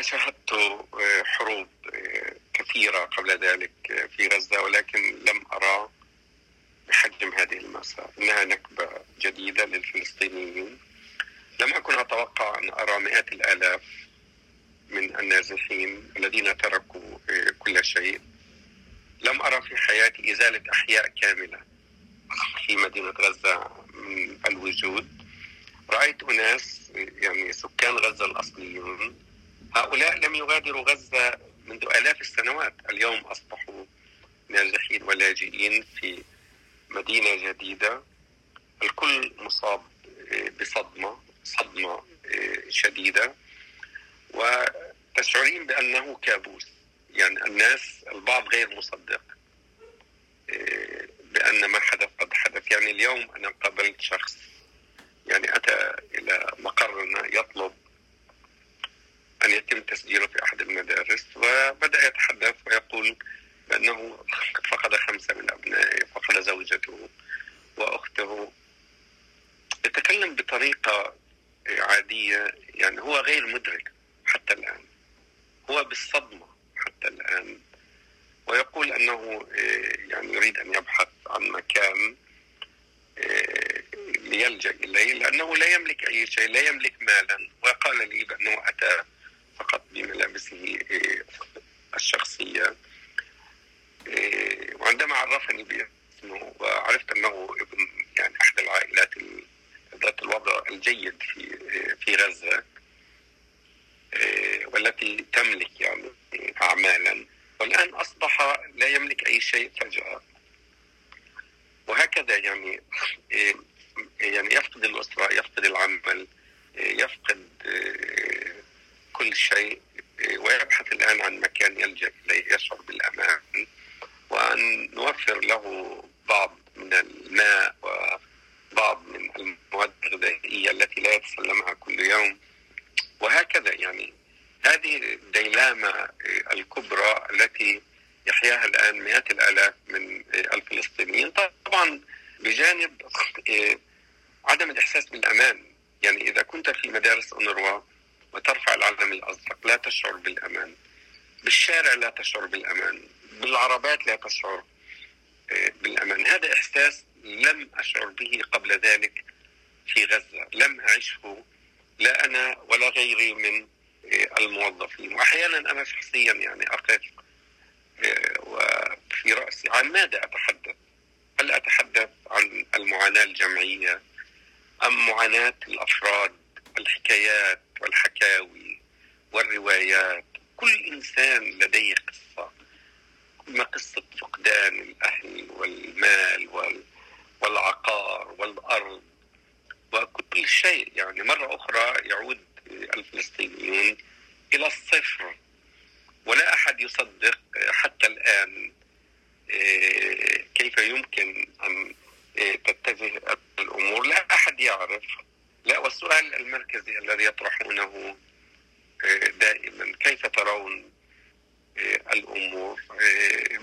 أنا شاهدت حروب كثيرة قبل ذلك في غزة ولكن لم أرى بحجم هذه المأساة إنها نكبة جديدة للفلسطينيين. لم أكن أتوقع أن أرى مئات الآلاف من النازحين الذين تركوا كل شيء. لم أرى في حياتي إزالة أحياء كاملة في مدينة غزة من الوجود. رأيت أناس يعني سكان غزة الأصليون هؤلاء لم يغادروا غزة منذ آلاف السنوات. اليوم أصبحوا نازحين ولاجئين في مدينة جديدة. الكل مصاب بصدمة صدمة شديدة. وتشعرين بأنه كابوس. يعني الناس البعض غير مصدق بأن ما حدث قد حدث. يعني اليوم أنا قابلت شخص يعني أتى إلى مقرنا يطلب أن يتم تسجيله في أحد المدارس وبدأ يتحدث ويقول بأنه فقد خمسة من أبنائه فقد زوجته وأخته. يتكلم بطريقة عادية يعني هو غير مدرك حتى الآن. هو بالصدمة حتى الآن. ويقول أنه يعني يريد أن يبحث عن مكان ليلجأ إليه لأنه لا يملك أي شيء لا يملك مالا. وقال لي بأنه أتى فقط بملابسه الشخصية. وعندما عرفني باسمه وعرفت أنه ابن يعني أحد العائلات ذات الوضع الجيد في في غزة والتي تملك يعني أعمالا والآن أصبح لا يملك أي شيء فجأة. وهكذا يعني يعني يفقد الأسرة يفقد العمل يفقد كل شيء ويبحث الآن عن مكان يلجأ إليه يشعر بالأمان. وأن نوفر له بعض من الماء وبعض من المواد الغذائية التي لا يتسلمها كل يوم. وهكذا يعني هذه الديلامة الكبرى التي يحياها الآن مئات الآلاف من الفلسطينيين. طبعا بجانب عدم الإحساس بالأمان. يعني إذا كنت في مدارس أونروا وترفع العلم الأزرق لا تشعر بالأمان. بالشارع لا تشعر بالأمان. بالعربات لا تشعر. بالأمان. هذا إحساس لم أشعر به قبل ذلك في غزة. لم أعشه لا أنا ولا غيري من الموظفين. وأحيانا أنا شخصيا يعني أقف وفي رأسي عن ماذا أتحدث؟ هل أتحدث عن المعاناة الجمعية أم معاناة الأفراد الحكايات والحكاوي والروايات؟ كل إنسان لديه قصة. ما قصة فقدان الأهل والمال والعقار والأرض وكل شيء. يعني مرة أخرى يعود الفلسطينيون إلى الصفر ولا أحد يصدق حتى الآن كيف يمكن أن تتجه الأمور. لا أحد يعرف. لا والسؤال المركزي الذي يطرحونه Eh, al humor eh,